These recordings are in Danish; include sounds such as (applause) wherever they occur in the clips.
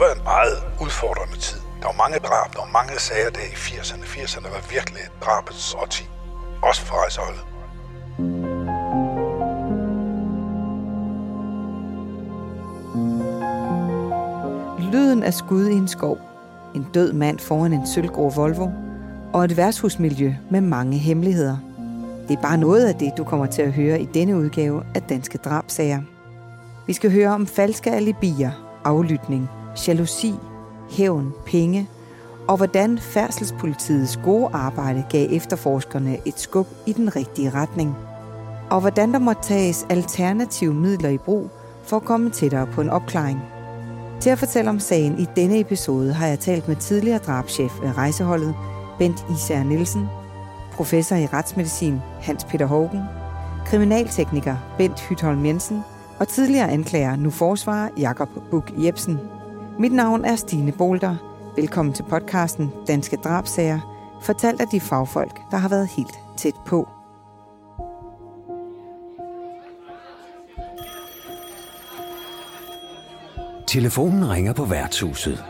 det var en meget udfordrende tid. Der var mange drab, der var mange sager der i 80'erne. 80'erne var virkelig et drabets årti. Også for rejseholdet. Lyden af skud i en skov, en død mand foran en sølvgrå Volvo og et værtshusmiljø med mange hemmeligheder. Det er bare noget af det, du kommer til at høre i denne udgave af Danske Drabsager. Vi skal høre om falske alibier, aflytning, jalousi, hævn, penge og hvordan færdselspolitiets gode arbejde gav efterforskerne et skub i den rigtige retning. Og hvordan der må tages alternative midler i brug for at komme tættere på en opklaring. Til at fortælle om sagen i denne episode har jeg talt med tidligere drabschef ved rejseholdet, Bent Især Nielsen, professor i retsmedicin Hans Peter Hågen, kriminaltekniker Bent Hytholm Jensen og tidligere anklager, nu forsvarer Jakob Buk Jebsen. Mit navn er Stine Bolter. Velkommen til podcasten Danske Drabsager, fortalt af de fagfolk, der har været helt tæt på. Telefonen ringer på værtshuset.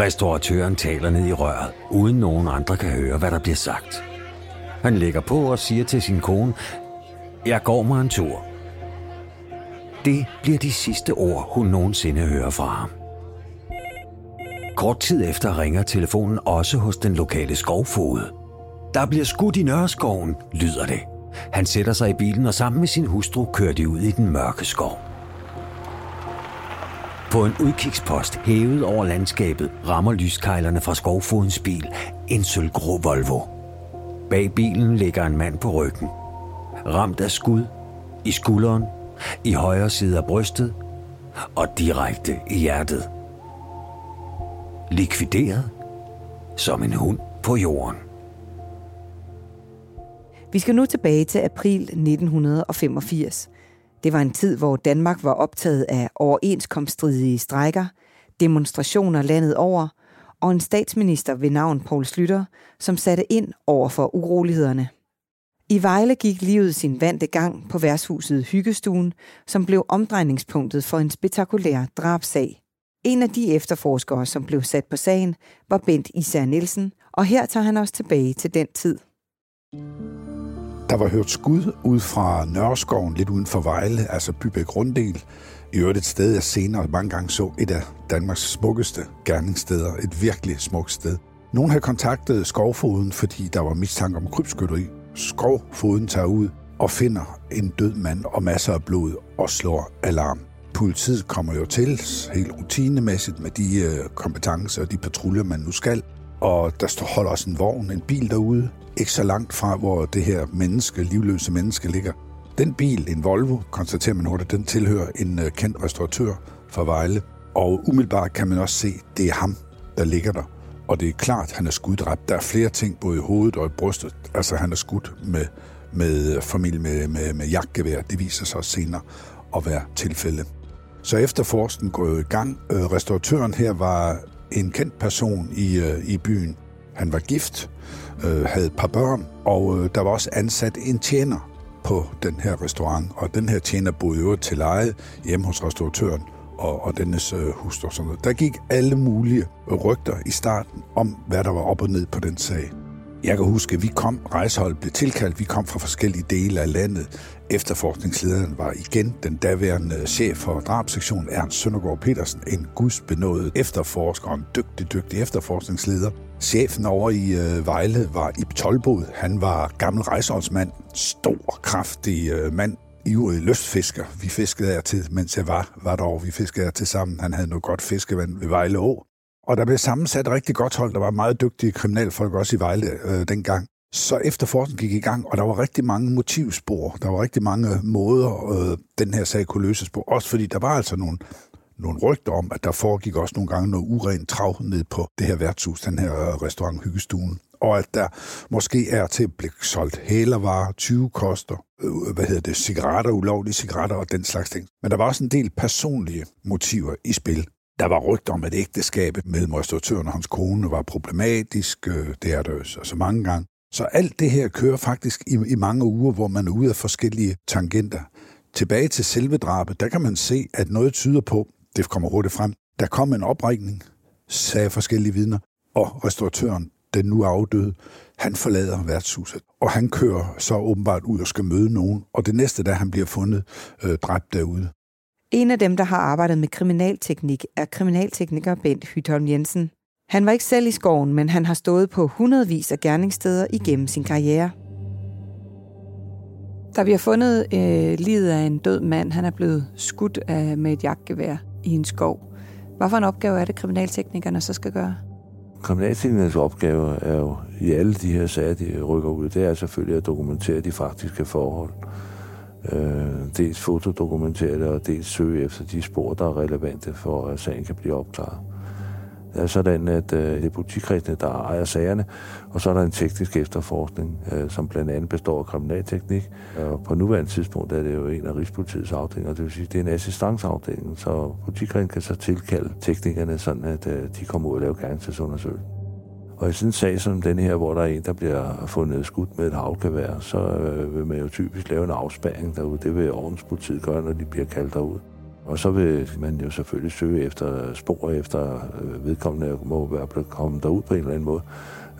Restauratøren taler ned i røret, uden nogen andre kan høre, hvad der bliver sagt. Han lægger på og siger til sin kone, jeg går mig en tur. Det bliver de sidste ord, hun nogensinde hører fra ham. Kort tid efter ringer telefonen også hos den lokale skovfod. Der bliver skudt i Nørreskoven, lyder det. Han sætter sig i bilen, og sammen med sin hustru kører de ud i den mørke skov. På en udkigspost hævet over landskabet rammer lyskejlerne fra skovfodens bil en sølvgrå Volvo. Bag bilen ligger en mand på ryggen. Ramt af skud, i skulderen, i højre side af brystet og direkte i hjertet. Likvideret som en hund på jorden. Vi skal nu tilbage til april 1985. Det var en tid, hvor Danmark var optaget af overenskomststridige strækker, demonstrationer landet over, og en statsminister ved navn Poul Slytter, som satte ind over for urolighederne. I Vejle gik livet sin vante gang på værtshuset Hyggestuen, som blev omdrejningspunktet for en spektakulær drabsag. En af de efterforskere, som blev sat på sagen, var Bent Især Nielsen, og her tager han os tilbage til den tid. Der var hørt skud ud fra Nørreskoven, lidt uden for Vejle, altså Bybæk Runddel. I øvrigt et sted, jeg senere mange gange så et af Danmarks smukkeste gerningssteder. Et virkelig smukt sted. Nogen havde kontaktet skovfoden, fordi der var mistanke om krybskytteri. Skovfoden tager ud og finder en død mand og masser af blod og slår alarm. Politiet kommer jo til helt rutinemæssigt med de øh, kompetencer og de patruljer, man nu skal. Og der står holder også en vogn, en bil derude, ikke så langt fra, hvor det her menneske, livløse menneske ligger. Den bil, en Volvo, konstaterer man hurtigt, den tilhører en øh, kendt restauratør fra Vejle. Og umiddelbart kan man også se, det er ham, der ligger der. Og det er klart, han er skuddræbt. Der er flere ting, både i hovedet og i brystet. Altså, han er skudt med, med øh, familie med, med, med jagtgevær. Det viser sig senere at være tilfældet. Så efterforskningen gået i gang. Øh, restauratøren her var en kendt person i, øh, i byen. Han var gift, øh, havde et par børn, og øh, der var også ansat en tjener på den her restaurant. Og den her tjener boede jo til leje hjemme hos restauratøren og, og dennes øh, hustru. Og sådan noget. Der gik alle mulige rygter i starten om, hvad der var op og ned på den sag. Jeg kan huske, at vi kom, rejseholdet blev tilkaldt, vi kom fra forskellige dele af landet. Efterforskningslederen var igen den daværende chef for drabsektionen, Ernst Søndergaard Petersen, en gudsbenået efterforsker og en dygtig, dygtig efterforskningsleder. Chefen over i øh, Vejle var Ib Tolbod. Han var gammel rejseholdsmand, stor, kraftig øh, mand, ivrig lystfisker. Vi fiskede der til, mens jeg var, var derovre. Vi fiskede her til sammen. Han havde noget godt fiskevand ved Vejle Å. Og der blev sammensat rigtig godt hold. Der var meget dygtige kriminalfolk også i Vejle øh, dengang. Så efterforskningen gik i gang, og der var rigtig mange motivspor. Der var rigtig mange måder, øh, den her sag kunne løses på. Også fordi der var altså nogle, nogle rygter om, at der foregik også nogle gange noget urent trav ned på det her værtshus, den her restaurant Hyggestuen. Og at der måske er til at blive solgt hælervarer, 20 koster, øh, hvad hedder det, cigaretter, ulovlige cigaretter og den slags ting. Men der var også en del personlige motiver i spil. Der var rygter om, at ægteskabet mellem restauratøren og hans kone var problematisk. Øh, det er der jo så, så mange gange. Så alt det her kører faktisk i, i mange uger, hvor man er ude af forskellige tangenter. Tilbage til selve drabet, der kan man se, at noget tyder på, det kommer hurtigt frem, Der kom en oprækning, sagde forskellige vidner, og restauratøren, den nu afdøde, han forlader værtshuset, og han kører så åbenbart ud og skal møde nogen, og det næste, da han bliver fundet øh, dræbt derude. En af dem, der har arbejdet med kriminalteknik, er kriminaltekniker Bent Hytholm Jensen. Han var ikke selv i skoven, men han har stået på hundredvis af gerningssteder igennem sin karriere. Der bliver fundet øh, livet af en død mand. Han er blevet skudt af, med et jagtgevær i en skov. Hvad for en opgave er det, kriminalteknikerne så skal gøre? Kriminalteknikernes opgave er jo i alle de her sager, de rykker ud, det er selvfølgelig at dokumentere de faktiske forhold. Øh, dels fotodokumentere det, og dels søge efter de spor, der er relevante for, at sagen kan blive opklaret. Det er sådan, at øh, det er politikredsene, der ejer sagerne, og så er der en teknisk efterforskning, øh, som blandt andet består af kriminalteknik. Og på nuværende tidspunkt er det jo en af Rigspolitiets afdelinger, det vil sige, det er en assistanceafdeling, så politikredsen kan så tilkalde teknikerne, sådan at øh, de kommer ud og laver gerningstidsundersøgelsen. Og i sådan en sag som den her, hvor der er en, der bliver fundet skudt med et havgevær, så øh, vil man jo typisk lave en afspæring derude. Det vil ordenspolitiet gøre, når de bliver kaldt derud. Og så vil man jo selvfølgelig søge efter spor efter øh, vedkommende må være blevet kommet derud på en eller anden måde.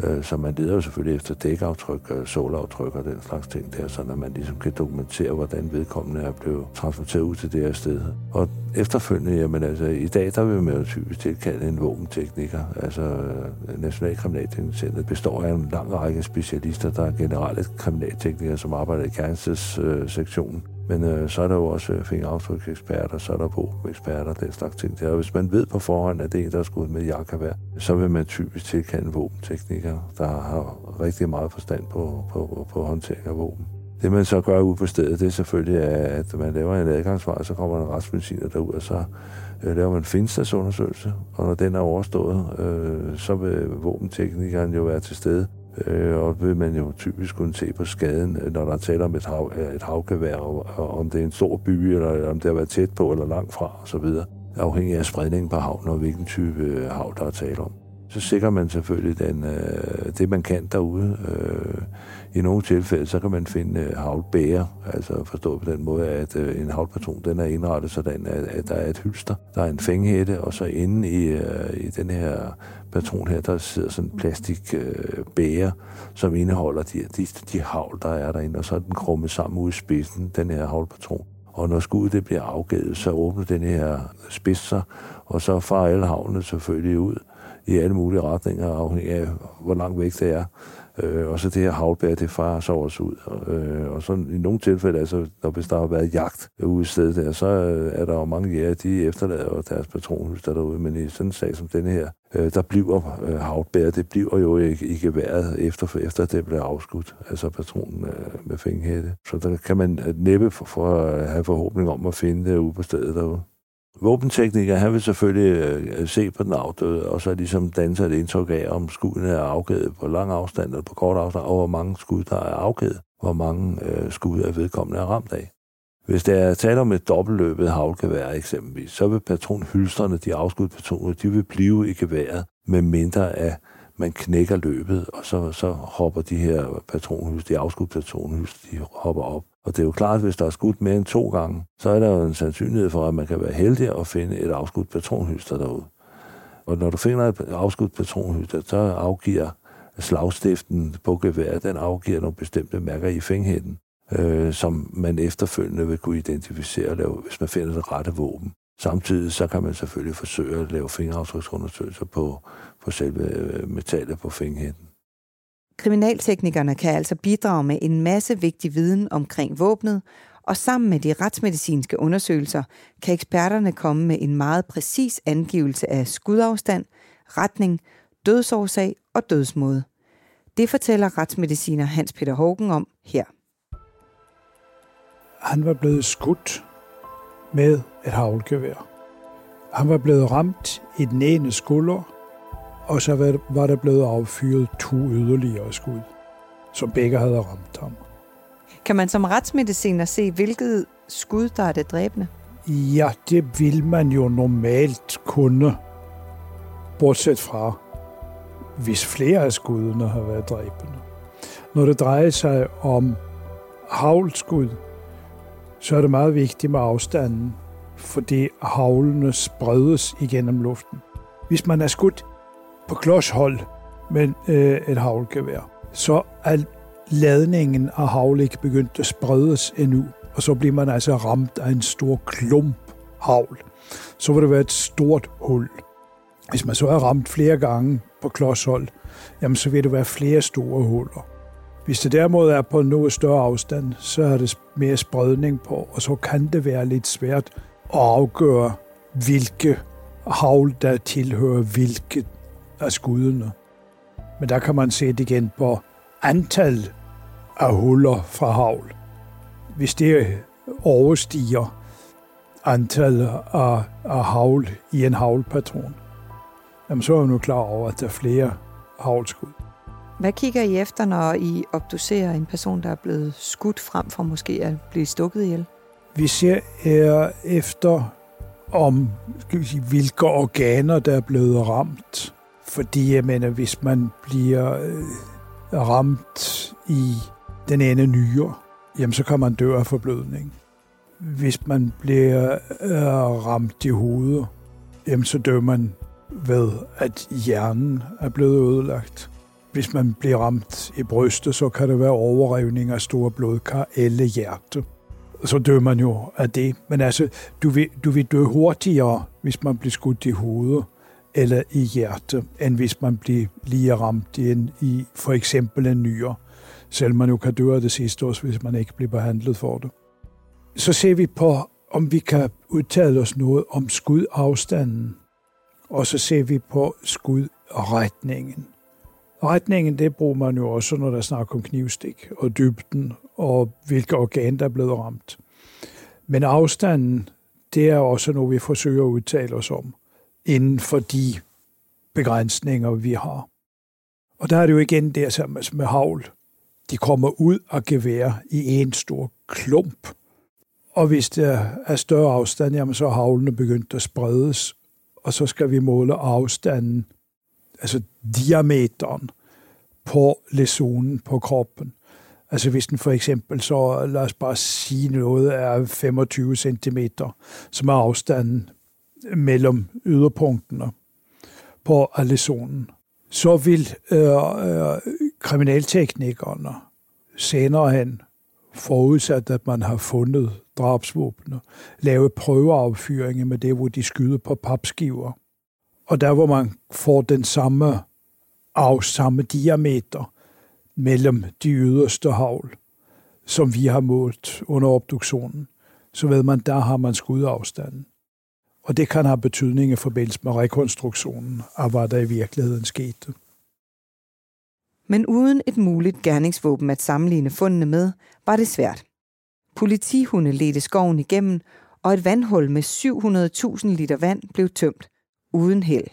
Øh, så man leder jo selvfølgelig efter dækaftryk, øh, solaftryk og den slags ting der, så man ligesom kan dokumentere, hvordan vedkommende er blevet transporteret ud til det her sted. Og efterfølgende, jamen altså, i dag der vil man jo typisk tilkalde en våbentekniker. Altså, øh, består af en lang række specialister, der er generelle kriminalteknikere, som arbejder i kærnelsessektionen. Men øh, så er der jo også øh, fingeraftrykseksperter, så er der våbeneksperter, den slags ting der. Og hvis man ved på forhånd, at det er en, der er skudt med jakavær, så vil man typisk tilkende våbenteknikere, der har rigtig meget forstand på, på, på håndtering af våben. Det man så gør ude på stedet, det er selvfølgelig, at man laver en adgangsvej, så kommer en retsmediciner derud, og så øh, laver man finstadsundersøgelse, og når den er overstået, øh, så vil våbenteknikeren jo være til stede Øh, og vil man jo typisk kunne se på skaden, øh, når der taler om et, hav, øh, et havgevær, og, og om det er en stor by, eller om det har været tæt på eller langt fra osv., afhængig af spredningen på havnen og hvilken type øh, hav, der er tale om. Så sikrer man selvfølgelig den, øh, det, man kan derude. Øh, I nogle tilfælde, så kan man finde øh, havlbæger, altså forstået på den måde, at øh, en havlpatron, den er indrettet sådan, at, at der er et hylster, der er en fænghætte, og så inde i, øh, i den her patron her, der sidder sådan en plastikbæger, øh, som indeholder de, de, de havl, der er derinde, og så er den krummet sammen ud i spidsen, den her havlpatron. Og når skuddet det bliver afgivet, så åbner den her spids sig, og så farer alle havlene selvfølgelig ud i alle mulige retninger, afhængig af, hvor langt væk det er. Øh, og så det her havlbær, det farer så også ud. Øh, og så i nogle tilfælde, altså, når hvis der har været jagt ude i stedet der, så øh, er der jo mange jæger, de efterlader jo deres patronhus der derude. Men i sådan en sag som denne her, øh, der bliver øh, havbær, det bliver jo ikke, ikke været efter, efter det bliver afskudt, altså patronen øh, med fænghætte. Så der kan man øh, næppe for, for at have forhåbning om at finde det ude på stedet derude. Våbentekniker, han vil selvfølgelig øh, se på den afdøde, og så ligesom danse et indtryk af, om skuddene er afgivet på lang afstand eller på kort afstand, og hvor mange skud, der er afgivet, hvor mange øh, skud er vedkommende er ramt af. Hvis der er tale om et dobbeltløbet havlgevær eksempelvis, så vil patronhylstrene, de afskudte patroner, de vil blive i geværet, med mindre at man knækker løbet, og så, så hopper de her patronhylster, de afskudte patronhylster, de hopper op. Og det er jo klart, at hvis der er skudt mere end to gange, så er der jo en sandsynlighed for, at man kan være heldig at finde et afskudt patronhylster derude. Og når du finder et afskudt patronhylster, så afgiver slagstiften på geværet, den afgiver nogle bestemte mærker i fænghætten, øh, som man efterfølgende vil kunne identificere, lave, hvis man finder det rette våben. Samtidig så kan man selvfølgelig forsøge at lave fingeraftryksundersøgelser på, på selve øh, metallet på fænghætten. Kriminalteknikerne kan altså bidrage med en masse vigtig viden omkring våbnet, og sammen med de retsmedicinske undersøgelser kan eksperterne komme med en meget præcis angivelse af skudafstand, retning, dødsårsag og dødsmåde. Det fortæller retsmediciner Hans Peter Hågen om her. Han var blevet skudt med et havlgevær. Han var blevet ramt i den ene skulder, og så var der blevet affyret to yderligere skud, som begge havde ramt ham. Kan man som retsmediciner se, hvilket skud, der er det dræbende? Ja, det vil man jo normalt kunne, bortset fra, hvis flere af skuddene har været dræbende. Når det drejer sig om havlskud, så er det meget vigtigt med afstanden fordi havlene spredes igennem luften. Hvis man er skudt på klodshold med øh, et havlgevær, så er ladningen af havl ikke begyndt at spredes endnu, og så bliver man altså ramt af en stor klump havl. Så vil det være et stort hul. Hvis man så er ramt flere gange på klodshold, jamen så vil det være flere store huller. Hvis det derimod er på en noget større afstand, så er det mere spredning på, og så kan det være lidt svært at afgøre, hvilke havl, der tilhører hvilke af skuddene. Men der kan man se det igen på antal af huller fra havl. Hvis det overstiger antallet af, af havl i en havlpatron, jamen så er man nu klar over, at der er flere havlskud. Hvad kigger I efter, når I obducerer en person, der er blevet skudt frem for måske at blive stukket ihjel? Vi ser her efter, om skal vi sige, hvilke organer, der er blevet ramt. Fordi jeg mener, hvis man bliver øh, ramt i den ene nyre, jamen så kan man dø af forblødning. Hvis man bliver øh, ramt i hovedet, jamen så dør man ved, at hjernen er blevet ødelagt. Hvis man bliver ramt i brystet, så kan det være overrevning af store blodkar eller hjerte. Så dør man jo af det. Men altså, du vil, du vil dø hurtigere, hvis man bliver skudt i hovedet eller i hjerte, end hvis man bliver lige ramt i, en, i for eksempel en nyre. Selv man jo kan dø af det sidste også, hvis man ikke bliver behandlet for det. Så ser vi på, om vi kan udtale os noget om skudafstanden. Og så ser vi på skudretningen. Retningen, det bruger man jo også, når der snakker om knivstik, og dybden, og hvilke organ, der er blevet ramt. Men afstanden, det er også noget, vi forsøger at udtale os om, inden for de begrænsninger, vi har. Og der er det jo igen det sammen med havl. De kommer ud og gevær i en stor klump. Og hvis der er større afstand, jamen så er havlene begyndt at spredes, og så skal vi måle afstanden altså diameteren på lesionen på kroppen. Altså hvis den for eksempel så, lad os bare sige noget, er 25 cm, som er afstanden mellem yderpunkterne på lesionen, så vil øh, øh, kriminalteknikerne senere hen, forudsat at man har fundet drabsvåbne, lave prøveaffyringer med det, hvor de skyder på papskiver og der hvor man får den samme af samme diameter mellem de yderste havl, som vi har målt under obduktionen, så ved man, der har man skudafstanden. Og det kan have betydning i forbindelse med rekonstruktionen af, hvad der i virkeligheden skete. Men uden et muligt gerningsvåben at sammenligne fundene med, var det svært. Politihunde ledte skoven igennem, og et vandhul med 700.000 liter vand blev tømt, uden held.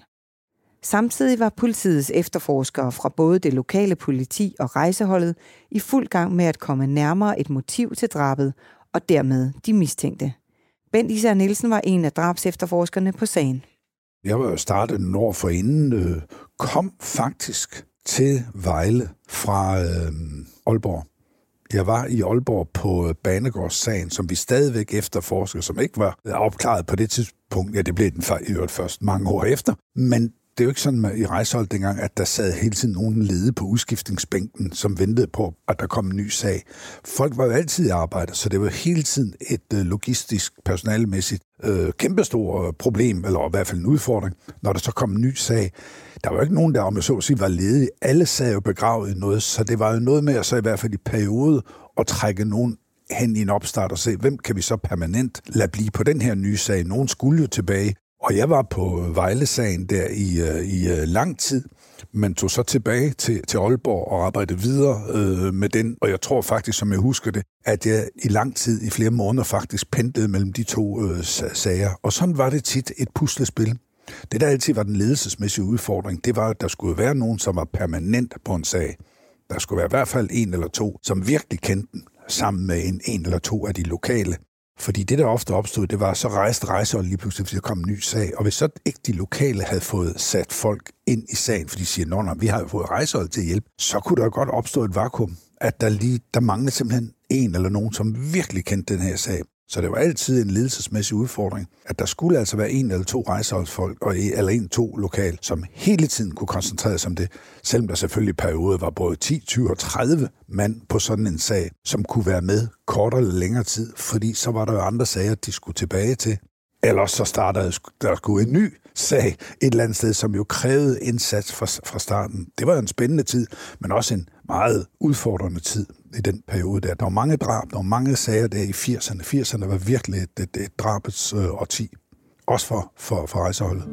Samtidig var politiets efterforskere fra både det lokale politi og rejseholdet i fuld gang med at komme nærmere et motiv til drabet og dermed de mistænkte. Bent Især Nielsen var en af drabs efterforskerne på sagen. Jeg var jo startet en år forinden, øh, kom faktisk til Vejle fra øh, Aalborg. Jeg var i Aalborg på Banegårdssagen, som vi stadigvæk efterforsker, som ikke var opklaret på det tidspunkt. Ja, det blev den i øvrigt først mange år efter. Men det er jo ikke sådan med, i rejsehold dengang, at der sad hele tiden nogen lede på udskiftningsbænken, som ventede på, at der kom en ny sag. Folk var jo altid i arbejde, så det var hele tiden et øh, logistisk, personalmæssigt øh, kæmpestort øh, problem, eller i hvert fald en udfordring, når der så kom en ny sag. Der var jo ikke nogen, der om jeg så at sige, var ledige. Alle sad jo begravet i noget, så det var jo noget med at så i hvert fald i periode at trække nogen hen i en opstart og se, hvem kan vi så permanent lade blive på den her nye sag. Nogen skulle jo tilbage, og jeg var på Vejle-sagen der i, øh, i øh, lang tid, men tog så tilbage til, til Aalborg og arbejdede videre øh, med den. Og jeg tror faktisk, som jeg husker det, at jeg i lang tid, i flere måneder faktisk, pendlede mellem de to øh, sager. Og sådan var det tit et puslespil. Det, der altid var den ledelsesmæssige udfordring, det var, at der skulle være nogen, som var permanent på en sag. Der skulle være i hvert fald en eller to, som virkelig kendte den, sammen med en, en eller to af de lokale. Fordi det, der ofte opstod, det var, så rejste rejseholdet lige pludselig, fordi der kom en ny sag. Og hvis så ikke de lokale havde fået sat folk ind i sagen, fordi de siger, at vi har jo fået rejsehold til hjælp, så kunne der godt opstå et vakuum, at der lige der manglede simpelthen en eller nogen, som virkelig kendte den her sag. Så det var altid en ledelsesmæssig udfordring, at der skulle altså være en eller to rejseholdsfolk, og eller en to lokal, som hele tiden kunne koncentrere sig om det, selvom der selvfølgelig i perioder var både 10, 20 og 30 mand på sådan en sag, som kunne være med kortere eller længere tid, fordi så var der jo andre sager, de skulle tilbage til. Ellers så startede der skulle en ny sag et eller andet sted, som jo krævede indsats fra, fra starten. Det var en spændende tid, men også en meget udfordrende tid i den periode der. Der var mange drab, der var mange sager der i 80'erne. 80'erne var virkelig et, et, et drabets øh, årti, også for, for, for rejseholdet.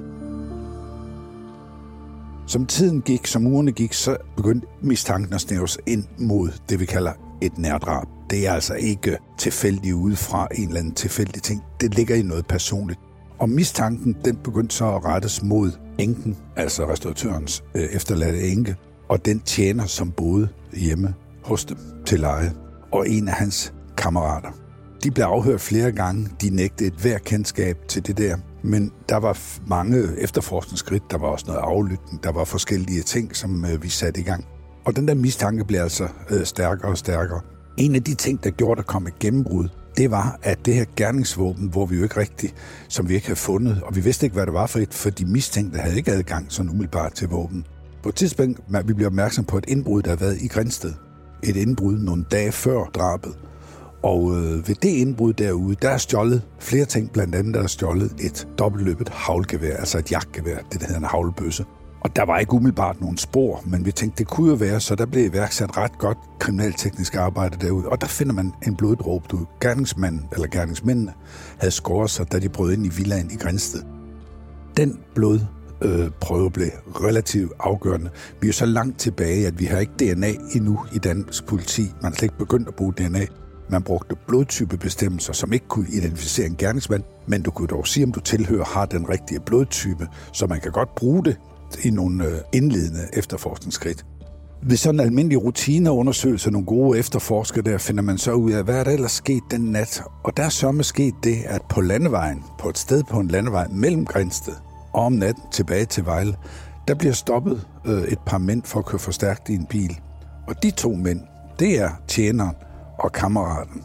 Som tiden gik, som ugerne gik, så begyndte mistanken at snæves ind mod det, vi kalder et nærdrab. Det er altså ikke tilfældigt udefra en eller anden tilfældig ting. Det ligger i noget personligt. Og mistanken, den begyndte så at rettes mod enken, altså restauratørens øh, efterladte enke, og den tjener, som boede hjemme hos dem til leje, og en af hans kammerater. De blev afhørt flere gange. De nægtede et hver kendskab til det der. Men der var mange efterforskningsskridt. Der var også noget aflytning. Der var forskellige ting, som øh, vi satte i gang. Og den der mistanke blev altså øh, stærkere og stærkere. En af de ting, der gjorde, der kom et gennembrud, det var, at det her gerningsvåben, hvor vi jo ikke rigtigt, som vi ikke havde fundet, og vi vidste ikke, hvad det var for et, for de mistænkte havde ikke adgang sådan umiddelbart til våben. På et tidspunkt vi blev opmærksom på et indbrud, der havde været i Grænsted. Et indbrud nogle dage før drabet. Og øh, ved det indbrud derude, der er stjålet flere ting, blandt andet der er stjålet et dobbeltløbet havlgevær, altså et jagtgevær, det der hedder en havlbøsse. Og der var ikke umiddelbart nogen spor, men vi tænkte, det kunne jo være, så der blev iværksat ret godt kriminalteknisk arbejde derude. Og der finder man en bloddråbe, du gerningsmanden eller gerningsmændene havde skåret sig, da de brød ind i villaen i Grænsted. Den blod øh, prøve blev relativt afgørende. Vi er så langt tilbage, at vi har ikke DNA endnu i dansk politi. Man har slet ikke begyndt at bruge DNA. Man brugte blodtypebestemmelser, som ikke kunne identificere en gerningsmand, men du kunne dog sige, om du tilhører har den rigtige blodtype, så man kan godt bruge det i nogle øh, indledende efterforskningsskridt. Ved sådan en almindelig rutineundersøgelse, nogle gode efterforskere der, finder man så ud af, hvad er der ellers sket den nat? Og der er så sket det, at på landevejen, på et sted på en landevej mellem Grænsted og om natten tilbage til Vejle, der bliver stoppet øh, et par mænd for at køre for stærkt i en bil. Og de to mænd, det er tjeneren og kammeraten.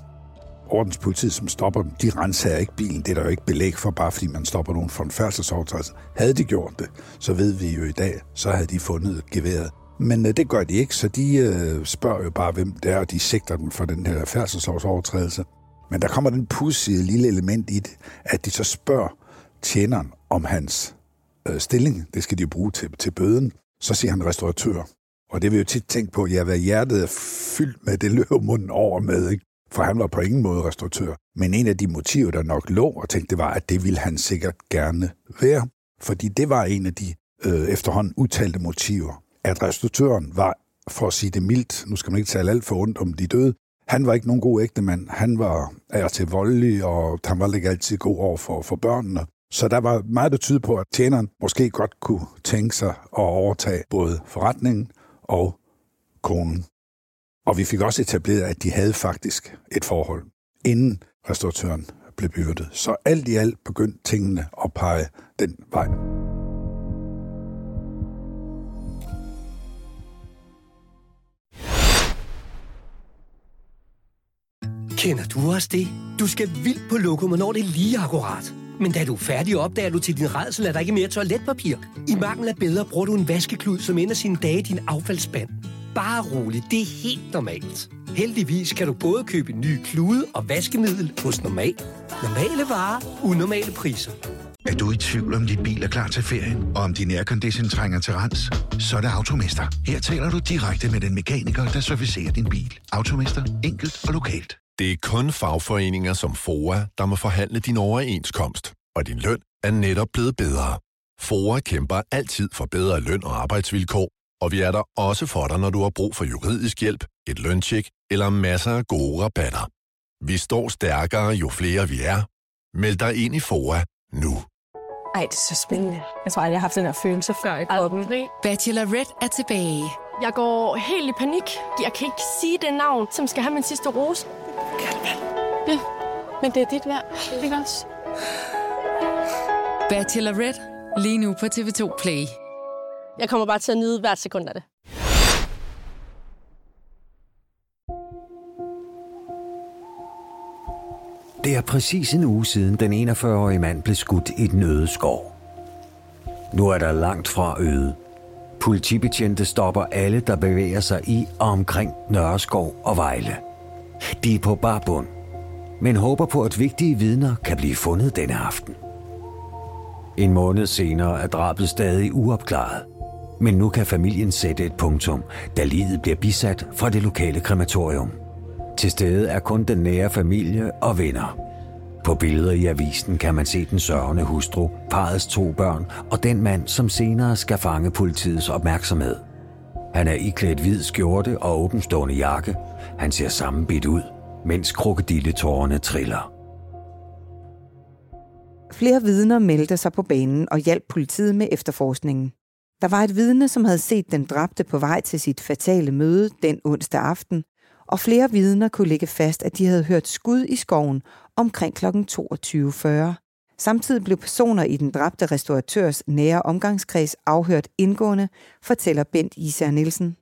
Ordenspolitiet, som stopper dem, de renser ikke bilen. Det er der jo ikke belæg for, bare fordi man stopper nogen for en færdselsovertrædelse. Havde de gjort det, så ved vi jo i dag, så havde de fundet geværet. Men øh, det gør de ikke, så de øh, spørger jo bare, hvem det er, og de sigter dem for den her færdselsovertrædelse. Men der kommer den pudsige lille element i det, at de så spørger tjeneren om hans øh, stilling. Det skal de jo bruge til, til bøden. Så siger han restauratør. Og det vil jo tit tænke på, ja, hvad hjertet er fyldt med, det løber munden over med, ikke? For han var på ingen måde restauratør. Men en af de motiver, der nok lå og tænkte, det var, at det ville han sikkert gerne være. Fordi det var en af de øh, efterhånden udtalte motiver. At restauratøren var, for at sige det mildt, nu skal man ikke tale alt for ondt om de døde, han var ikke nogen god ægtemand. Han var af til voldelig, og han var ikke altid god over for, for børnene. Så der var meget, der tyder på, at tjeneren måske godt kunne tænke sig at overtage både forretningen og konen. Og vi fik også etableret, at de havde faktisk et forhold, inden restauratøren blev byrdet. Så alt i alt begyndte tingene at pege den vej. Kender du også det? Du skal vildt på lokum, når det er lige akkurat. Men da du er færdig, opdager du til din redsel, at der ikke er mere toiletpapir. I mangel af bedre bruger du en vaskeklud, som ender sine dage i din affaldsspand. Bare rolig, det er helt normalt. Heldigvis kan du både købe ny klude og vaskemiddel hos Normal. Normale varer, unormale priser. Er du i tvivl om dit bil er klar til ferien, og om din aircondition trænger til rens? Så er det Automester. Her taler du direkte med den mekaniker, der servicerer din bil. Automester. Enkelt og lokalt. Det er kun fagforeninger som FOA, der må forhandle din overenskomst, og din løn er netop blevet bedre. FOA kæmper altid for bedre løn og arbejdsvilkår, og vi er der også for dig, når du har brug for juridisk hjælp, et løntjek eller masser af gode rabatter. Vi står stærkere, jo flere vi er. Meld dig ind i FOA nu. Ej, det er så spændende. Jeg tror aldrig, jeg har haft den her følelse før i kroppen. Bachelorette er tilbage. Jeg går helt i panik. Jeg kan ikke sige det navn, som skal have min sidste rose. Ja, men det er dit værd, ikke også? Bachelorette, lige nu på TV2 Play. Jeg kommer bare til at nyde hvert sekund af det. Det er præcis en uge siden den 41-årige mand blev skudt i den øde skov. Nu er der langt fra øde. Politibetjente stopper alle, der bevæger sig i og omkring Nørreskov og Vejle. De er på barbund, men håber på, at vigtige vidner kan blive fundet denne aften. En måned senere er drabet stadig uopklaret. Men nu kan familien sætte et punktum, da livet bliver bisat fra det lokale krematorium. Til stede er kun den nære familie og venner. På billeder i avisen kan man se den sørgende hustru, parets to børn og den mand, som senere skal fange politiets opmærksomhed. Han er iklædt hvid skjorte og åbenstående jakke. Han ser sammenbidt ud, mens krokodilletårerne triller. Flere vidner meldte sig på banen og hjalp politiet med efterforskningen. Der var et vidne, som havde set den dræbte på vej til sit fatale møde den onsdag aften, og flere vidner kunne lægge fast, at de havde hørt skud i skoven omkring kl. 22.40. Samtidig blev personer i den dræbte restauratørs nære omgangskreds afhørt indgående, fortæller Bent Især Nielsen.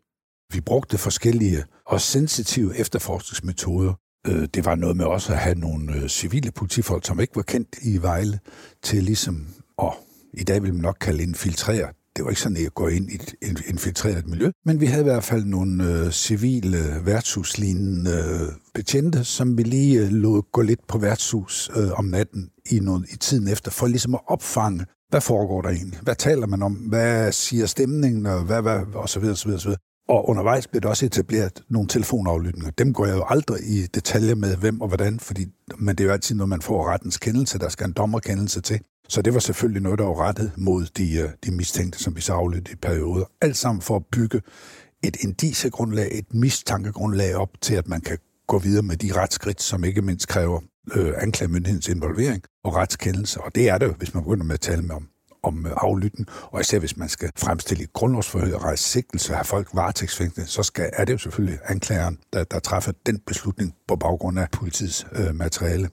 Vi brugte forskellige og sensitive efterforskningsmetoder. Øh, det var noget med også at have nogle øh, civile politifolk, som ikke var kendt i Vejle, til ligesom at, i dag vil man nok kalde infiltrere det var ikke sådan, at gå ind i et infiltreret miljø, men vi havde i hvert fald nogle øh, civile værtshuslignende øh, betjente, som vi lige øh, lod gå lidt på værtshus øh, om natten i, noget, i tiden efter, for ligesom at opfange, hvad foregår der egentlig? Hvad taler man om? Hvad siger stemningen? Og, hvad, hvad, og så videre, så videre, så videre. Og undervejs blev der også etableret nogle telefonaflytninger. Dem går jeg jo aldrig i detaljer med, hvem og hvordan, fordi, men det er jo altid noget, man får rettens kendelse. Der skal en dommerkendelse til. Så det var selvfølgelig noget, der var rettet mod de, øh, de mistænkte, som vi så i perioder. Alt sammen for at bygge et indisegrundlag, et mistankegrundlag op til, at man kan gå videre med de retsskridt, som ikke mindst kræver øh, anklagemyndighedens involvering og retskendelse. Og det er det hvis man begynder med at tale med om, om øh, aflytten, og især hvis man skal fremstille et grundlovsforhør og rejse sigtelse og have folk varetægtsfængslet, så skal, er det jo selvfølgelig anklageren, der, der træffer den beslutning på baggrund af politiets øh, materiale.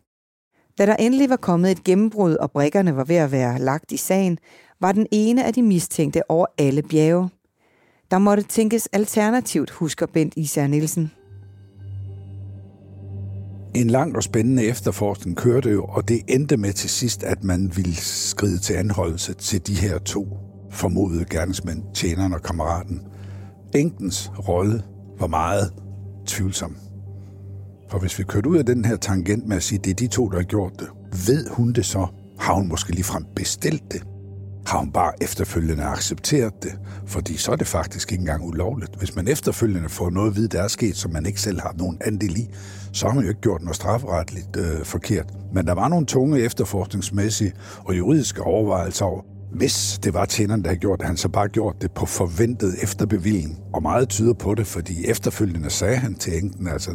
Da der endelig var kommet et gennembrud, og brikkerne var ved at være lagt i sagen, var den ene af de mistænkte over alle bjerge. Der måtte tænkes alternativt, husker Bent Især Nielsen. En lang og spændende efterforskning kørte jo, og det endte med til sidst, at man ville skride til anholdelse til de her to formodede gerningsmænd, tjeneren og kammeraten. Enkens rolle var meget tvivlsom. For hvis vi kørte ud af den her tangent med at sige, at det er de to, der har gjort det, ved hun det så? Har hun måske ligefrem bestilt det? Har hun bare efterfølgende accepteret det? Fordi så er det faktisk ikke engang ulovligt. Hvis man efterfølgende får noget at vide, der er sket, som man ikke selv har nogen andel i, så har man jo ikke gjort noget strafferetligt øh, forkert. Men der var nogle tunge efterforskningsmæssige og juridiske overvejelser over, hvis det var tjeneren, der havde gjort det, han så bare gjort det på forventet efterbevilling. Og meget tyder på det, fordi efterfølgende sagde han til enken, altså,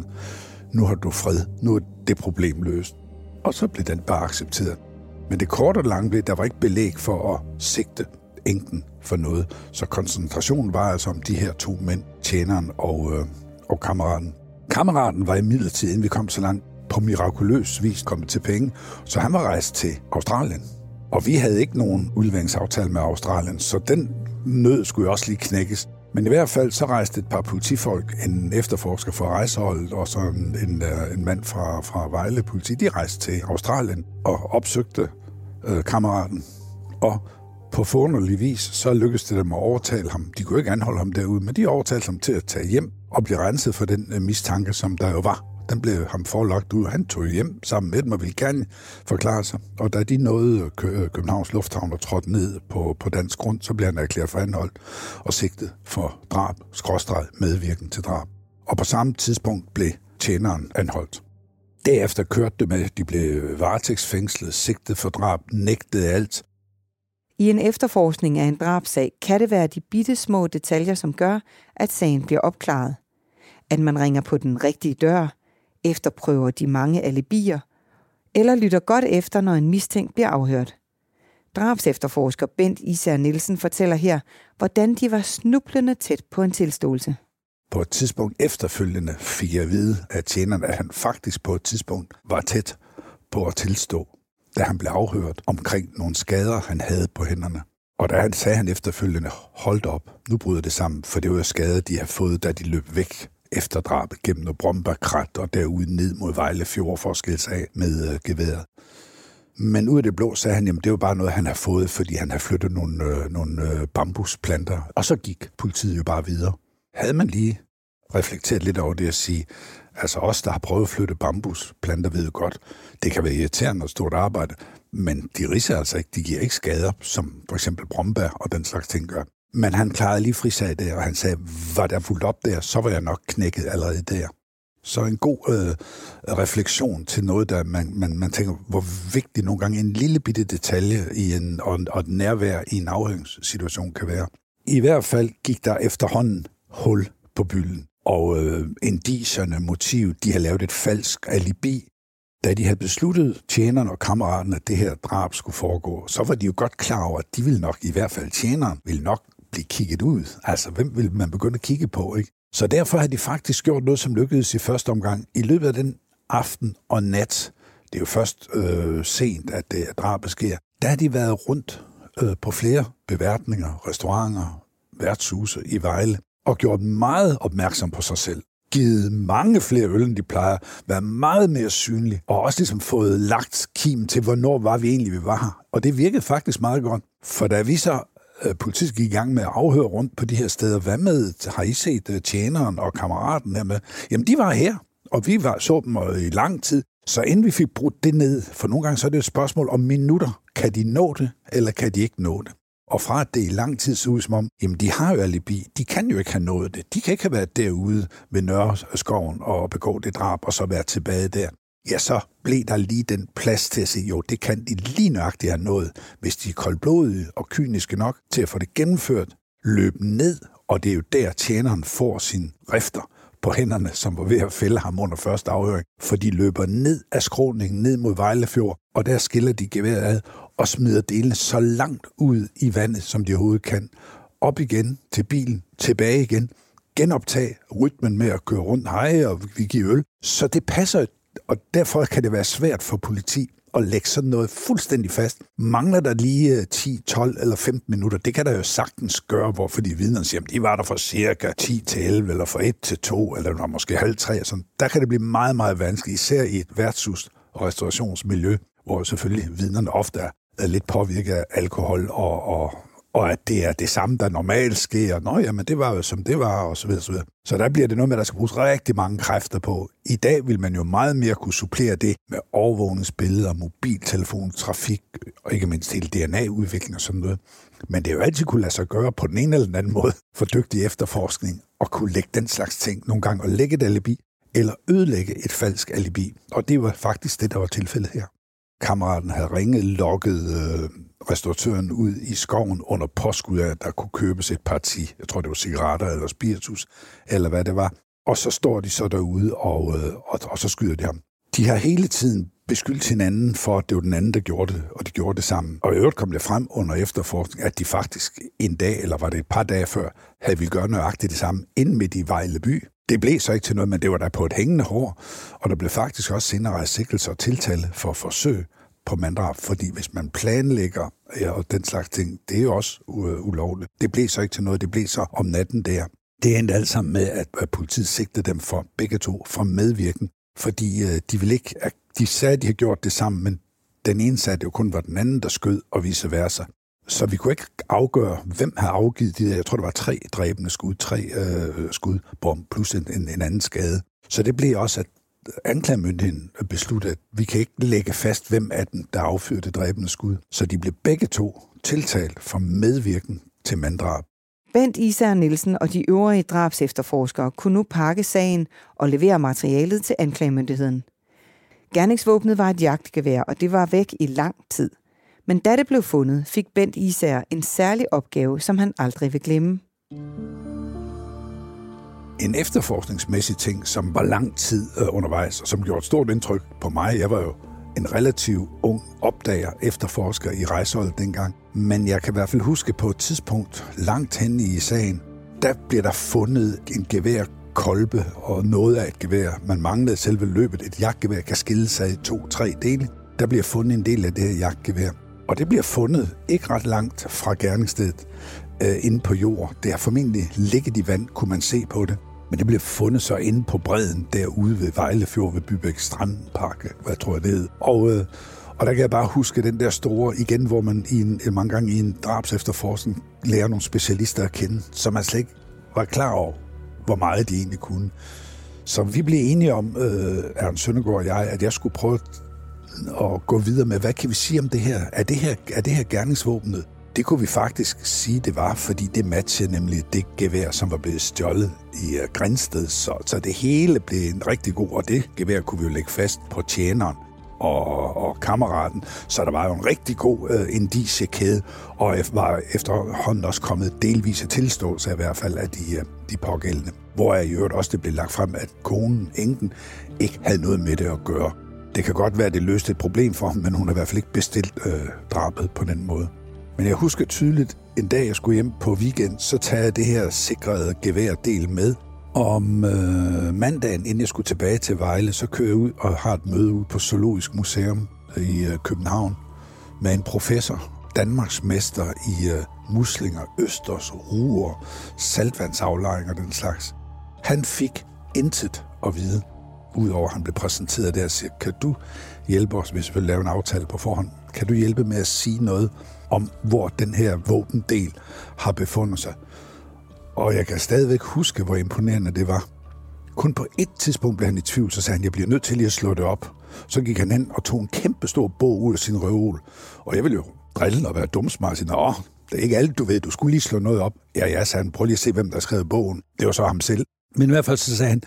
nu har du fred, nu er det problem løst. Og så blev den bare accepteret. Men det korte og lange blev, der var ikke belæg for at sigte enken for noget. Så koncentrationen var altså om de her to mænd, tjeneren og, øh, og kammeraten. Kammeraten var i midlertid, inden vi kom så langt, på mirakuløs vis kommet til penge, så han var rejst til Australien. Og vi havde ikke nogen udleveringsaftale med Australien, så den nød skulle jo også lige knækkes. Men i hvert fald så rejste et par politifolk, en efterforsker fra rejseholdet og så en, en, øh, en mand fra, fra Vejle politi, de rejste til Australien og opsøgte øh, kammeraten. Og på forunderlig vis, så lykkedes det dem at overtale ham. De kunne ikke anholde ham derude, men de overtalte ham til at tage hjem og blive renset for den øh, mistanke, som der jo var den blev ham forlagt ud. Han tog hjem sammen med dem og ville gerne forklare sig. Og da de nåede øh, Københavns Lufthavn og trådte ned på, på dansk grund, så blev han erklæret for anholdt og sigtet for drab, skråstreg, medvirken til drab. Og på samme tidspunkt blev tjeneren anholdt. Derefter kørte det med, at de blev varetægtsfængslet, sigtet for drab, nægtede alt. I en efterforskning af en drabsag kan det være de bitte små detaljer, som gør, at sagen bliver opklaret. At man ringer på den rigtige dør, efterprøver de mange alibier, eller lytter godt efter, når en mistænkt bliver afhørt. Drabsefterforsker Bent Især Nielsen fortæller her, hvordan de var snublende tæt på en tilståelse. På et tidspunkt efterfølgende fik jeg at vide af tjeneren, at han faktisk på et tidspunkt var tæt på at tilstå, da han blev afhørt omkring nogle skader, han havde på hænderne. Og da han sagde han efterfølgende, holdt op, nu bryder det sammen, for det var jo skader, de har fået, da de løb væk efter drabet gennem noget og derude ned mod Vejle Fjord for at skille sig af med øh, geværet. Men ud af det blå sagde han, at det var bare noget, han har fået, fordi han har flyttet nogle, øh, nogle øh, bambusplanter. Og så gik politiet jo bare videre. Havde man lige reflekteret lidt over det at sige, altså os, der har prøvet at flytte bambusplanter, ved godt, det kan være irriterende og stort arbejde, men de riser altså ikke, de giver ikke skader, som for eksempel brombær og den slags ting gør. Men han klarede lige frisag der, og han sagde, var der fuldt op der, så var jeg nok knækket allerede der. Så en god øh, refleksion til noget, der man, man, man tænker, hvor vigtig nogle gange en lille bitte detalje i en, og, og et nærvær i en afhøringssituation kan være. I hvert fald gik der efterhånden hul på bylden. Og øh, indiserne, motiv, de har lavet et falsk alibi. Da de havde besluttet, tjeneren og kammeraten, at det her drab skulle foregå, så var de jo godt klar over, at de ville nok, i hvert fald tjeneren, ville nok blive kigget ud. Altså, hvem vil man begynde at kigge på, ikke? Så derfor har de faktisk gjort noget, som lykkedes i første omgang. I løbet af den aften og nat, det er jo først øh, sent, at det drabet sker, der har de været rundt øh, på flere beværtninger, restauranter, værtshuse i Vejle, og gjort meget opmærksom på sig selv. Givet mange flere øl, end de plejer, været meget mere synlig, og også ligesom fået lagt kim til, hvornår var vi egentlig, vi var her. Og det virkede faktisk meget godt, for da vi så Øh, politiet gik i gang med at afhøre rundt på de her steder. Hvad med, har I set øh, tjeneren og kammeraten her med? Jamen, de var her, og vi var, så dem øh, i lang tid. Så inden vi fik brudt det ned, for nogle gange så er det et spørgsmål om minutter. Kan de nå det, eller kan de ikke nå det? Og fra at det i lang tid så ud som om, jamen de har jo alibi, de kan jo ikke have nået det. De kan ikke have været derude ved Nørreskoven og begå det drab, og så være tilbage der ja, så blev der lige den plads til at sige, jo, det kan de lige nøjagtigt have nået, hvis de er koldblodige og kyniske nok til at få det gennemført, løb ned, og det er jo der, tjeneren får sin rifter på hænderne, som var ved at fælde ham under første afhøring, for de løber ned af skråningen, ned mod Vejlefjord, og der skiller de geværet ad og smider delene så langt ud i vandet, som de overhovedet kan. Op igen til bilen, tilbage igen, genoptage rytmen med at køre rundt heje og vi giver øl. Så det passer og derfor kan det være svært for politi at lægge sådan noget fuldstændig fast. Mangler der lige øh, 10, 12 eller 15 minutter, det kan der jo sagtens gøre, hvorfor de vidner siger, at de var der fra cirka 10 til 11, eller fra 1 til 2, eller måske halv 3. Sådan. Der kan det blive meget, meget vanskeligt, især i et værtshus- og restaurationsmiljø, hvor selvfølgelig vidnerne ofte er lidt påvirket af alkohol og, og, og at det er det samme, der normalt sker. Nå, jamen, det var jo som det var, og så videre, så videre. Så der bliver det noget med, at der skal bruges rigtig mange kræfter på. I dag vil man jo meget mere kunne supplere det med overvågningsbilleder, mobiltelefon, trafik, og ikke mindst hele DNA-udvikling og sådan noget. Men det er jo altid kunne lade sig gøre på den ene eller den anden måde for dygtig efterforskning og kunne lægge den slags ting nogle gange og lægge et alibi eller ødelægge et falsk alibi. Og det var faktisk det, der var tilfældet her. Kammeraten havde ringet, lokket øh, restauratøren ud i skoven under påskud af, at der kunne købes et parti, jeg tror det var cigaretter eller spiritus, eller hvad det var. Og så står de så derude, og, øh, og, og så skyder de ham. De har hele tiden beskyldt hinanden for, at det var den anden, der gjorde det, og de gjorde det sammen. Og i øvrigt kom det frem under efterforskning, at de faktisk en dag, eller var det et par dage før, havde vi gøre nøjagtigt det samme ind midt i Vejle by. Det blev så ikke til noget, men det var der på et hængende hår, og der blev faktisk også senere rejst sigtelser og tiltale for forsøg på manddrab, fordi hvis man planlægger ja, og den slags ting, det er jo også øh, ulovligt. Det blev så ikke til noget, det blev så om natten der. Det endte alt sammen med, at, at politiet sigtede dem for begge to for medvirken, fordi øh, de ville ikke, at de sagde, at de havde gjort det sammen, men den ene sagde, at det jo kun var den anden, der skød, og vice versa. Så vi kunne ikke afgøre, hvem havde afgivet de der, jeg tror, det var tre dræbende skud, tre øh, skud, bom, plus en, en, en anden skade. Så det blev også, at anklagemyndigheden besluttede, at vi kan ikke lægge fast, hvem af dem, der affyrede dræbende skud. Så de blev begge to tiltalt for medvirken til manddrab. Bent Især Nielsen og de øvrige drabs efterforskere kunne nu pakke sagen og levere materialet til anklagemyndigheden. Gerningsvåbnet var et jagtgevær, og det var væk i lang tid. Men da det blev fundet, fik Bent Især en særlig opgave, som han aldrig vil glemme en efterforskningsmæssig ting, som var lang tid øh, undervejs, og som gjorde et stort indtryk på mig. Jeg var jo en relativt ung opdager, efterforsker i rejseholdet dengang. Men jeg kan i hvert fald huske på et tidspunkt langt hen i sagen, der bliver der fundet en gevær kolbe og noget af et gevær. Man manglede selve løbet. Et jagtgevær kan skille sig i to-tre dele. Der bliver fundet en del af det her jagtgevær. Og det bliver fundet ikke ret langt fra gerningsstedet øh, inde på jord. Det har formentlig ligget i vand, kunne man se på det. Men det blev fundet så inde på bredden derude ved Vejlefjord ved Bybæk Strandpark, hvad tror jeg det hed. Og, øh, og der kan jeg bare huske den der store, igen, hvor man i en, øh, mange gange i en drabs efterforskning lærer nogle specialister at kende, som man slet ikke var klar over, hvor meget de egentlig kunne. Så vi blev enige om, øh, Ernst Søndergaard og jeg, at jeg skulle prøve at gå videre med, hvad kan vi sige om det her? Er det her, er det her gerningsvåbnet? Det kunne vi faktisk sige, det var, fordi det matchede nemlig det gevær, som var blevet stjålet i øh, Grænsted. Så, så det hele blev en rigtig god, og det gevær kunne vi jo lægge fast på tjeneren og, og kammeraten. Så der var jo en rigtig god øh, indiciekæde, og var efterhånden også kommet delvise tilståelse i hvert fald af de, øh, de pågældende. Hvor jeg i øvrigt også det blev lagt frem, at konen, enken, ikke havde noget med det at gøre. Det kan godt være, at det løste et problem for ham, men hun har i hvert fald ikke bestilt øh, drabet på den måde. Men jeg husker tydeligt, en dag jeg skulle hjem på weekend, så tager jeg det her sikrede geværdel med. Om øh, mandagen, inden jeg skulle tilbage til Vejle, så kører jeg ud og har et møde ud på Zoologisk Museum i øh, København med en professor, Danmarks mester i øh, muslinger, østers, ruer, saltvandsaflejringer og den slags. Han fik intet at vide, udover at han blev præsenteret der siger, kan du hjælpe os, hvis vi vil lave en aftale på forhånd? Kan du hjælpe med at sige noget om, hvor den her våbendel har befundet sig? Og jeg kan stadigvæk huske, hvor imponerende det var. Kun på et tidspunkt blev han i tvivl, så sagde han, jeg bliver nødt til lige at slå det op. Så gik han ind og tog en kæmpe stor bog ud af sin røvol. Og jeg ville jo drille og være dumsmart og sige, det er ikke alt, du ved, du skulle lige slå noget op. Ja, ja, sagde han, prøv lige at se, hvem der skrev bogen. Det var så ham selv. Men i hvert fald så sagde han,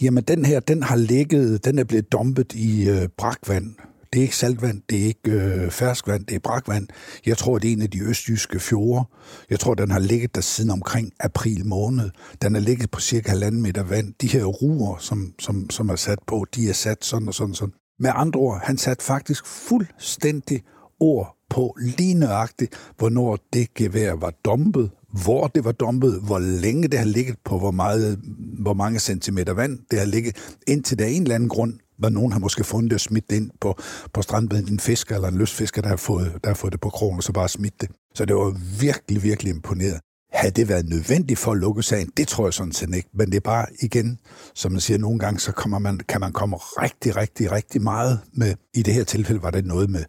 jamen den her, den har ligget, den er blevet dumpet i øh, brakvand. Det er ikke saltvand, det er ikke øh, ferskvand, det er brakvand. Jeg tror, det er en af de østjyske fjorde. Jeg tror, den har ligget der siden omkring april måned. Den har ligget på cirka halvanden meter vand. De her ruer, som, som, som er sat på, de er sat sådan og sådan og sådan. Med andre ord, han satte faktisk fuldstændig ord på lige nøjagtigt, hvornår det gevær var dumpet, hvor det var dumpet, hvor længe det har ligget på, hvor, meget, hvor mange centimeter vand det har ligget, indtil der er en eller anden grund, hvor nogen har måske fundet det og smidt det ind på, på strandbeden, en fisker eller en lystfisker, der har fået, der har fået det på krogen, og så bare smidt det. Så det var virkelig, virkelig imponeret. Havde det været nødvendigt for at lukke sagen? Det tror jeg sådan set ikke. Men det er bare igen, som man siger, nogle gange så kommer man, kan man komme rigtig, rigtig, rigtig meget med. I det her tilfælde var det noget med,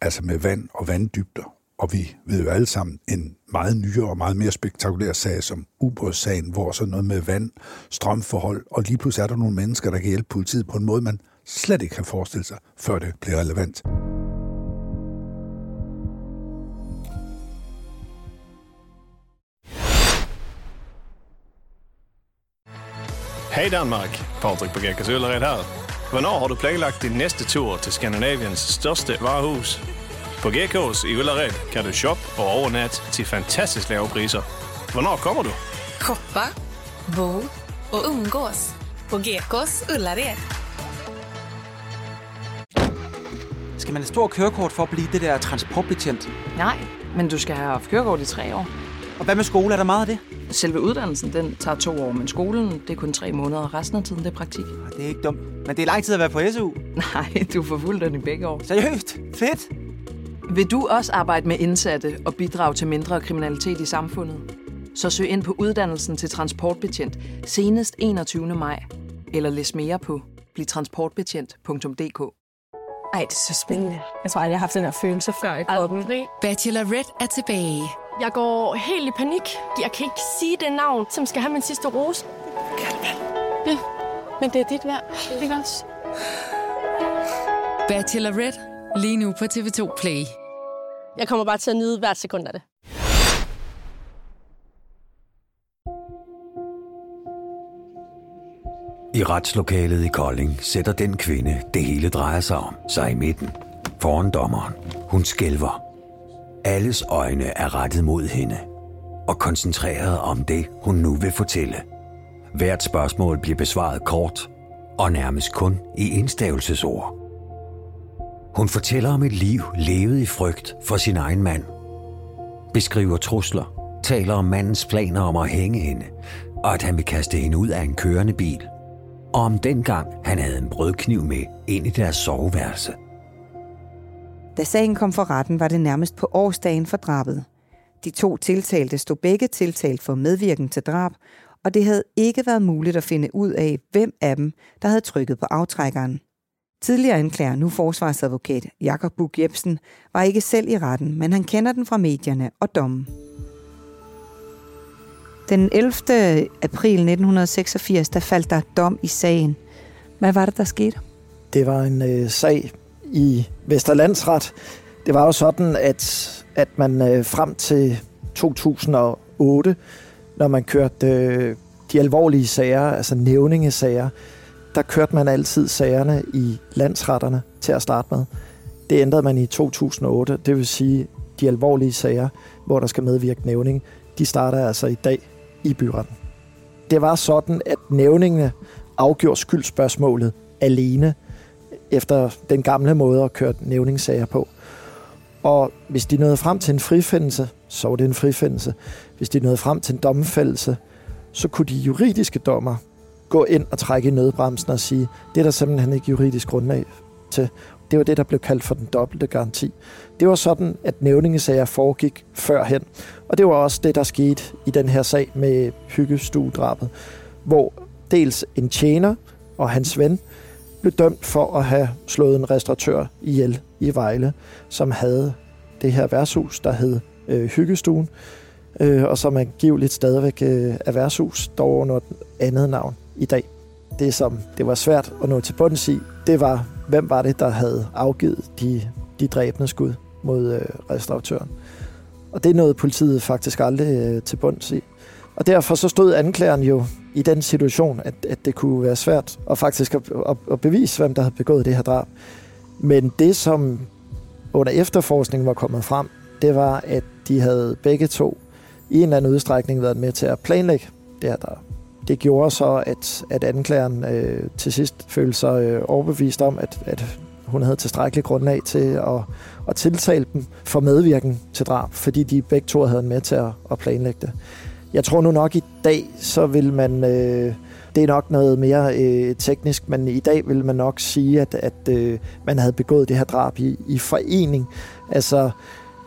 altså med vand og vanddybder. Og vi ved jo alle sammen en meget nyere og meget mere spektakulær sag som ubådssagen, hvor så noget med vand, strømforhold, og lige pludselig er der nogle mennesker, der kan hjælpe politiet på en måde, man slet ikke kan forestille sig, før det bliver relevant. Hej Danmark, Patrik på Gekkas her. Hvornår har du planlagt din næste tur til Skandinaviens største varehus? På GK's i Ullared kan du shoppe og overnatte til fantastisk lave priser. Hvornår kommer du? Shoppa, bo och umgås på Gekås Ullared. Skal man have stor kørekort for at blive det der transportbetjent? Nej, men du skal have haft kørekort i tre år. Og hvad med skole? Er der meget af det? Selve uddannelsen, den tager to år, men skolen, det er kun tre måneder. Resten af tiden, det er praktik. Det er ikke dumt. Men det er lang tid at være på SU. (laughs) Nej, du får fuldt den i begge år. Seriøst? Fedt! Vil du også arbejde med indsatte og bidrage til mindre kriminalitet i samfundet? Så søg ind på uddannelsen til transportbetjent senest 21. maj. Eller læs mere på blivtransportbetjent.dk Ej, det er så spændende. Jeg tror aldrig, jeg har haft den her følelse før i kroppen. Bachelorette er tilbage. Jeg går helt i panik. Jeg kan ikke sige det navn, som skal have min sidste rose. Ja, men det er dit værd. Ikke også? Bachelorette. Lige nu på TV2 Play. Jeg kommer bare til at nyde hvert sekund af det. I retslokalet i Kolding sætter den kvinde, det hele drejer sig om, sig i midten. Foran dommeren. Hun skælver. Alles øjne er rettet mod hende. Og koncentreret om det, hun nu vil fortælle. Hvert spørgsmål bliver besvaret kort, og nærmest kun i enstavelsesord. Hun fortæller om et liv levet i frygt for sin egen mand. Beskriver trusler, taler om mandens planer om at hænge hende, og at han vil kaste hende ud af en kørende bil. Og om dengang han havde en brødkniv med ind i deres soveværelse. Da sagen kom for retten, var det nærmest på årsdagen for drabet. De to tiltalte stod begge tiltalt for medvirken til drab, og det havde ikke været muligt at finde ud af, hvem af dem, der havde trykket på aftrækkeren. Tidligere anklager, nu forsvarsadvokat Jakob Bug Jebsen, var ikke selv i retten, men han kender den fra medierne og dommen. Den 11. april 1986, der faldt der dom i sagen. Hvad var det, der skete? Det var en øh, sag i Vesterlandsret. Det var jo sådan, at, at man øh, frem til 2008, når man kørte øh, de alvorlige sager, altså nævningesager, der kørte man altid sagerne i landsretterne til at starte med. Det ændrede man i 2008, det vil sige, de alvorlige sager, hvor der skal medvirke nævning, de starter altså i dag i byretten. Det var sådan, at nævningene afgjorde skyldspørgsmålet alene, efter den gamle måde at køre nævningssager på. Og hvis de nåede frem til en frifindelse, så var det en frifindelse. Hvis de nåede frem til en domfældelse, så kunne de juridiske dommer gå ind og trække i nødbremsen og sige, det er der simpelthen ikke juridisk grundlag til. Det var det, der blev kaldt for den dobbelte garanti. Det var sådan, at nævningesager foregik førhen. Og det var også det, der skete i den her sag med hyggestuedrabet, hvor dels en tjener og hans ven blev dømt for at have slået en restauratør ihjel i Vejle, som havde det her værtshus, der hed øh, Hyggestuen, øh, og som angiveligt stadigvæk øh, er værtshus, dog under et andet navn i dag. Det, som det var svært at nå til bunds i, det var, hvem var det, der havde afgivet de, de dræbende skud mod øh, restauratøren. Og det nåede politiet faktisk aldrig øh, til bunds i. Og derfor så stod anklageren jo i den situation, at, at det kunne være svært at faktisk at, at, at bevise, hvem der havde begået det her drab. Men det, som under efterforskningen var kommet frem, det var, at de havde begge to i en eller anden udstrækning været med til at planlægge det her drab. Det gjorde så, at, at anklageren øh, til sidst følte sig øh, overbevist om, at, at hun havde tilstrækkeligt grundlag til at, at tiltale dem for medvirken til drab, fordi de begge to havde med til at, at planlægge det. Jeg tror nu nok i dag, så vil man... Øh, det er nok noget mere øh, teknisk, men i dag vil man nok sige, at, at øh, man havde begået det her drab i, i forening. Altså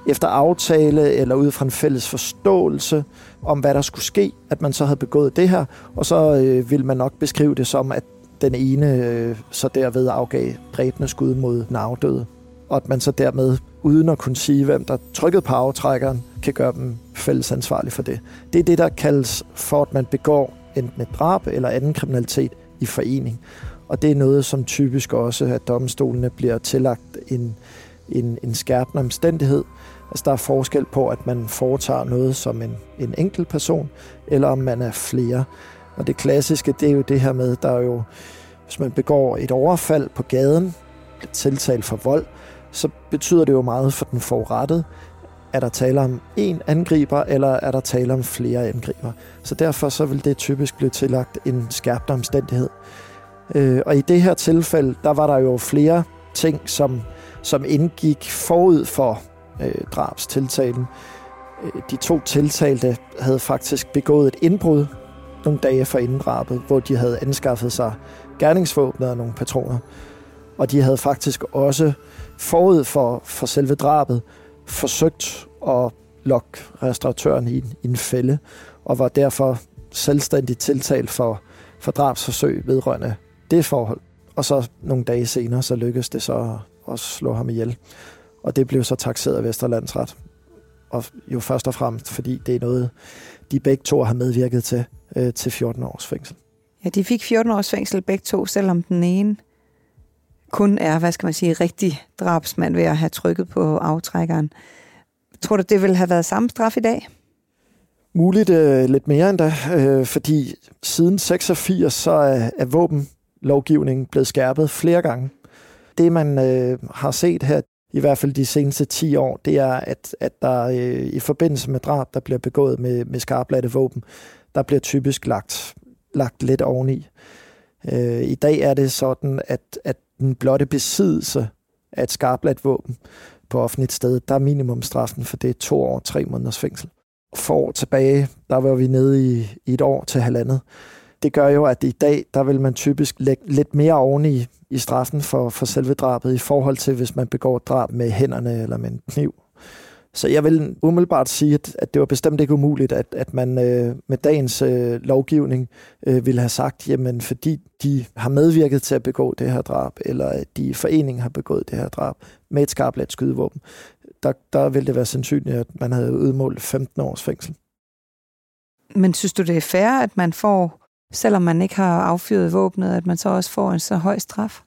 efter aftale eller ud fra en fælles forståelse om, hvad der skulle ske, at man så havde begået det her, og så øh, vil man nok beskrive det som, at den ene øh, så derved afgav dræbende skud mod den afdøde, og at man så dermed, uden at kunne sige, hvem der trykkede på aftrækkeren, kan gøre dem fælles ansvarlige for det. Det er det, der kaldes for, at man begår enten et drab eller anden kriminalitet i forening. Og det er noget, som typisk også, at domstolene bliver tillagt en, en, en skærpende omstændighed. Altså der er forskel på, at man foretager noget som en, en enkelt person, eller om man er flere. Og det klassiske, det er jo det her med, der er jo, hvis man begår et overfald på gaden, bliver tiltalt for vold, så betyder det jo meget for den forurettede, er der tale om en angriber, eller er der tale om flere angriber. Så derfor så vil det typisk blive tillagt en skærpt omstændighed. Øh, og i det her tilfælde, der var der jo flere ting, som, som indgik forud for øh, drabstiltalen. Øh, de to tiltalte havde faktisk begået et indbrud nogle dage for inddrabet, hvor de havde anskaffet sig gerningsvåbnet og nogle patroner. Og de havde faktisk også forud for, for selve drabet forsøgt at lokke restauratøren i, i en fælde, og var derfor selvstændigt tiltalt for, for drabsforsøg vedrørende det forhold. Og så nogle dage senere, så lykkedes det så at slå ham ihjel. Og det blev så taxeret af Vesterlandsret. Og jo først og fremmest, fordi det er noget, de begge to har medvirket til, øh, til 14 års fængsel. Ja, de fik 14 års fængsel begge to, selvom den ene kun er, hvad skal man sige, rigtig drabsmand ved at have trykket på aftrækkeren. Tror du, det ville have været samme straf i dag? Muligt øh, lidt mere end da, øh, fordi siden 86 så er, er våbenlovgivningen blevet skærpet flere gange. Det man øh, har set her, i hvert fald de seneste 10 år, det er, at, at der øh, i forbindelse med drab, der bliver begået med, med skarpladte våben, der bliver typisk lagt, lagt lidt oveni. Øh, I dag er det sådan, at, at den blotte besiddelse af et skarpladt våben på offentligt sted, der er minimumstraffen for det er to år, tre måneders fængsel. For år tilbage, der var vi nede i, i et år til halvandet. Det gør jo, at i dag, der vil man typisk lægge lidt mere oveni, i, straffen for, for selve drabet, i forhold til, hvis man begår drab med hænderne eller med en kniv. Så jeg vil umiddelbart sige, at, at det var bestemt ikke umuligt, at, at man øh, med dagens øh, lovgivning øh, ville have sagt, jamen fordi de har medvirket til at begå det her drab, eller at de i foreningen har begået det her drab med et skarpt skydevåben, der, der ville det være sandsynligt, at man havde udmålt 15 års fængsel. Men synes du, det er fair, at man får, selvom man ikke har affyret våbnet, at man så også får en så høj straf?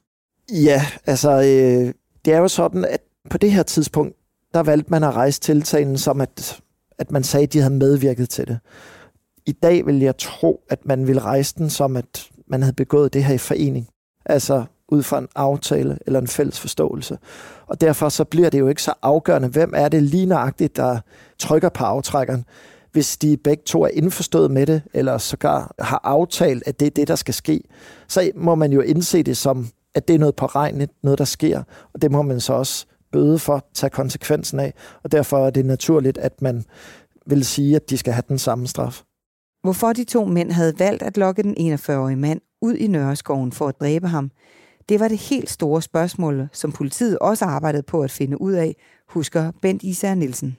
Ja, altså øh, det er jo sådan, at på det her tidspunkt, der valgte man at rejse tiltalen som, at, at man sagde, at de havde medvirket til det. I dag vil jeg tro, at man vil rejse den som, at man havde begået det her i forening. Altså ud fra en aftale eller en fælles forståelse. Og derfor så bliver det jo ikke så afgørende, hvem er det lige nøjagtigt, der trykker på aftrækkeren. Hvis de begge to er indforstået med det, eller sågar har aftalt, at det er det, der skal ske, så må man jo indse det som, at det er noget påregneligt, noget der sker, og det må man så også bøde for, tage konsekvensen af, og derfor er det naturligt, at man vil sige, at de skal have den samme straf. Hvorfor de to mænd havde valgt at lokke den 41-årige mand ud i Nørreskoven for at dræbe ham, det var det helt store spørgsmål, som politiet også arbejdede på at finde ud af, husker Bent Især Nielsen.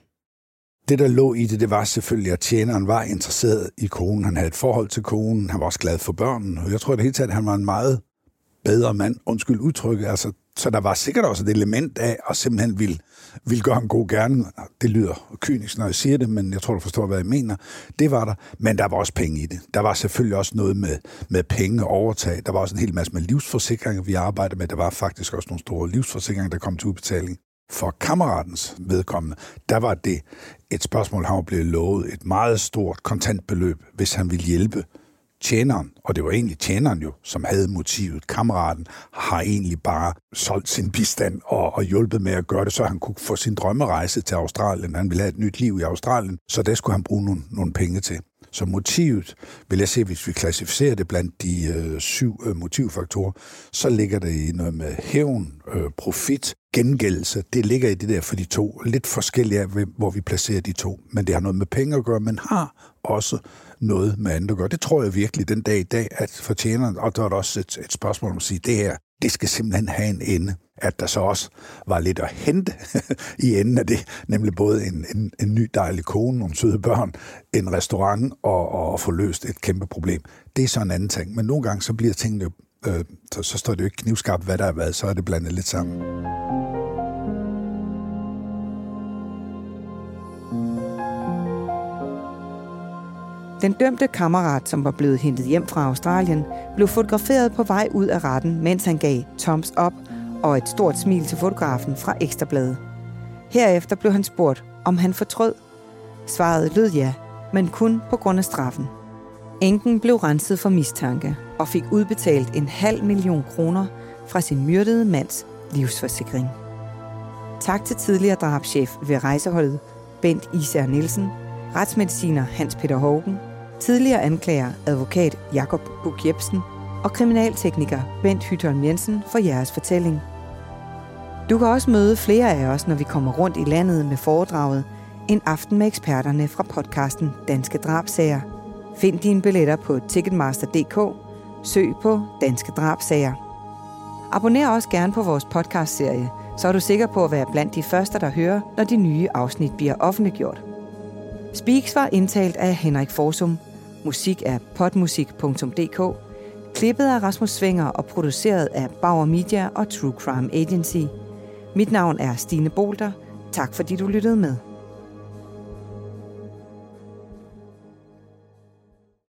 Det, der lå i det, det var selvfølgelig, at tjeneren var interesseret i konen. Han havde et forhold til konen. Han var også glad for børnene. Og jeg tror det hele taget, at han var en meget bedre mand. Undskyld udtrykket. Altså, så der var sikkert også et element af at simpelthen ville, ville gøre en god gerning. Det lyder kynisk, når jeg siger det, men jeg tror, du forstår, hvad jeg mener. Det var der, men der var også penge i det. Der var selvfølgelig også noget med, med penge overtag. Der var også en hel masse med livsforsikringer, vi arbejdede med. Der var faktisk også nogle store livsforsikringer, der kom til udbetaling. For kammeratens vedkommende, der var det et spørgsmål, han blev lovet et meget stort kontantbeløb, hvis han ville hjælpe tjeneren, og det var egentlig tjeneren jo, som havde motivet. Kammeraten har egentlig bare solgt sin bistand og, og hjulpet med at gøre det, så han kunne få sin drømmerejse til Australien. Han ville have et nyt liv i Australien, så det skulle han bruge nogle, nogle penge til. Så motivet, vil jeg se, hvis vi klassificerer det blandt de øh, syv øh, motivfaktorer, så ligger det i noget med hævn, øh, profit, gengældelse. Det ligger i det der for de to. Lidt forskellige af, hvor vi placerer de to. Men det har noget med penge at gøre, men har også noget med andet at gøre. Det tror jeg virkelig den dag i dag, at fortjener, og der er også et, et spørgsmål om at sige, det her, det skal simpelthen have en ende. At der så også var lidt at hente (laughs) i enden af det, nemlig både en, en, en ny dejlig kone, nogle søde børn, en restaurant og, og få løst et kæmpe problem. Det er så en anden ting. Men nogle gange så bliver tingene jo, øh, så, så står det jo ikke knivskarpt, hvad der er været, så er det blandet lidt sammen. Den dømte kammerat, som var blevet hentet hjem fra Australien, blev fotograferet på vej ud af retten, mens han gav thumbs up og et stort smil til fotografen fra Ekstrabladet. Herefter blev han spurgt, om han fortrød. Svaret lød ja, men kun på grund af straffen. Enken blev renset for mistanke og fik udbetalt en halv million kroner fra sin myrdede mands livsforsikring. Tak til tidligere drabschef ved rejseholdet Bent Især Nielsen, retsmediciner Hans Peter Hågen tidligere anklager advokat Jakob Buk Jebsen og kriminaltekniker Bent Hytholm Jensen for jeres fortælling. Du kan også møde flere af os, når vi kommer rundt i landet med foredraget En aften med eksperterne fra podcasten Danske Drabsager. Find dine billetter på ticketmaster.dk. Søg på Danske Drabsager. Abonner også gerne på vores podcastserie, så er du sikker på at være blandt de første, der hører, når de nye afsnit bliver offentliggjort. Speaks var indtalt af Henrik Forsum – Musik er potmusik.dk. Klippet af Rasmus Svinger og produceret af Bauer Media og True Crime Agency. Mit navn er Stine Bolter. Tak fordi du lyttede med.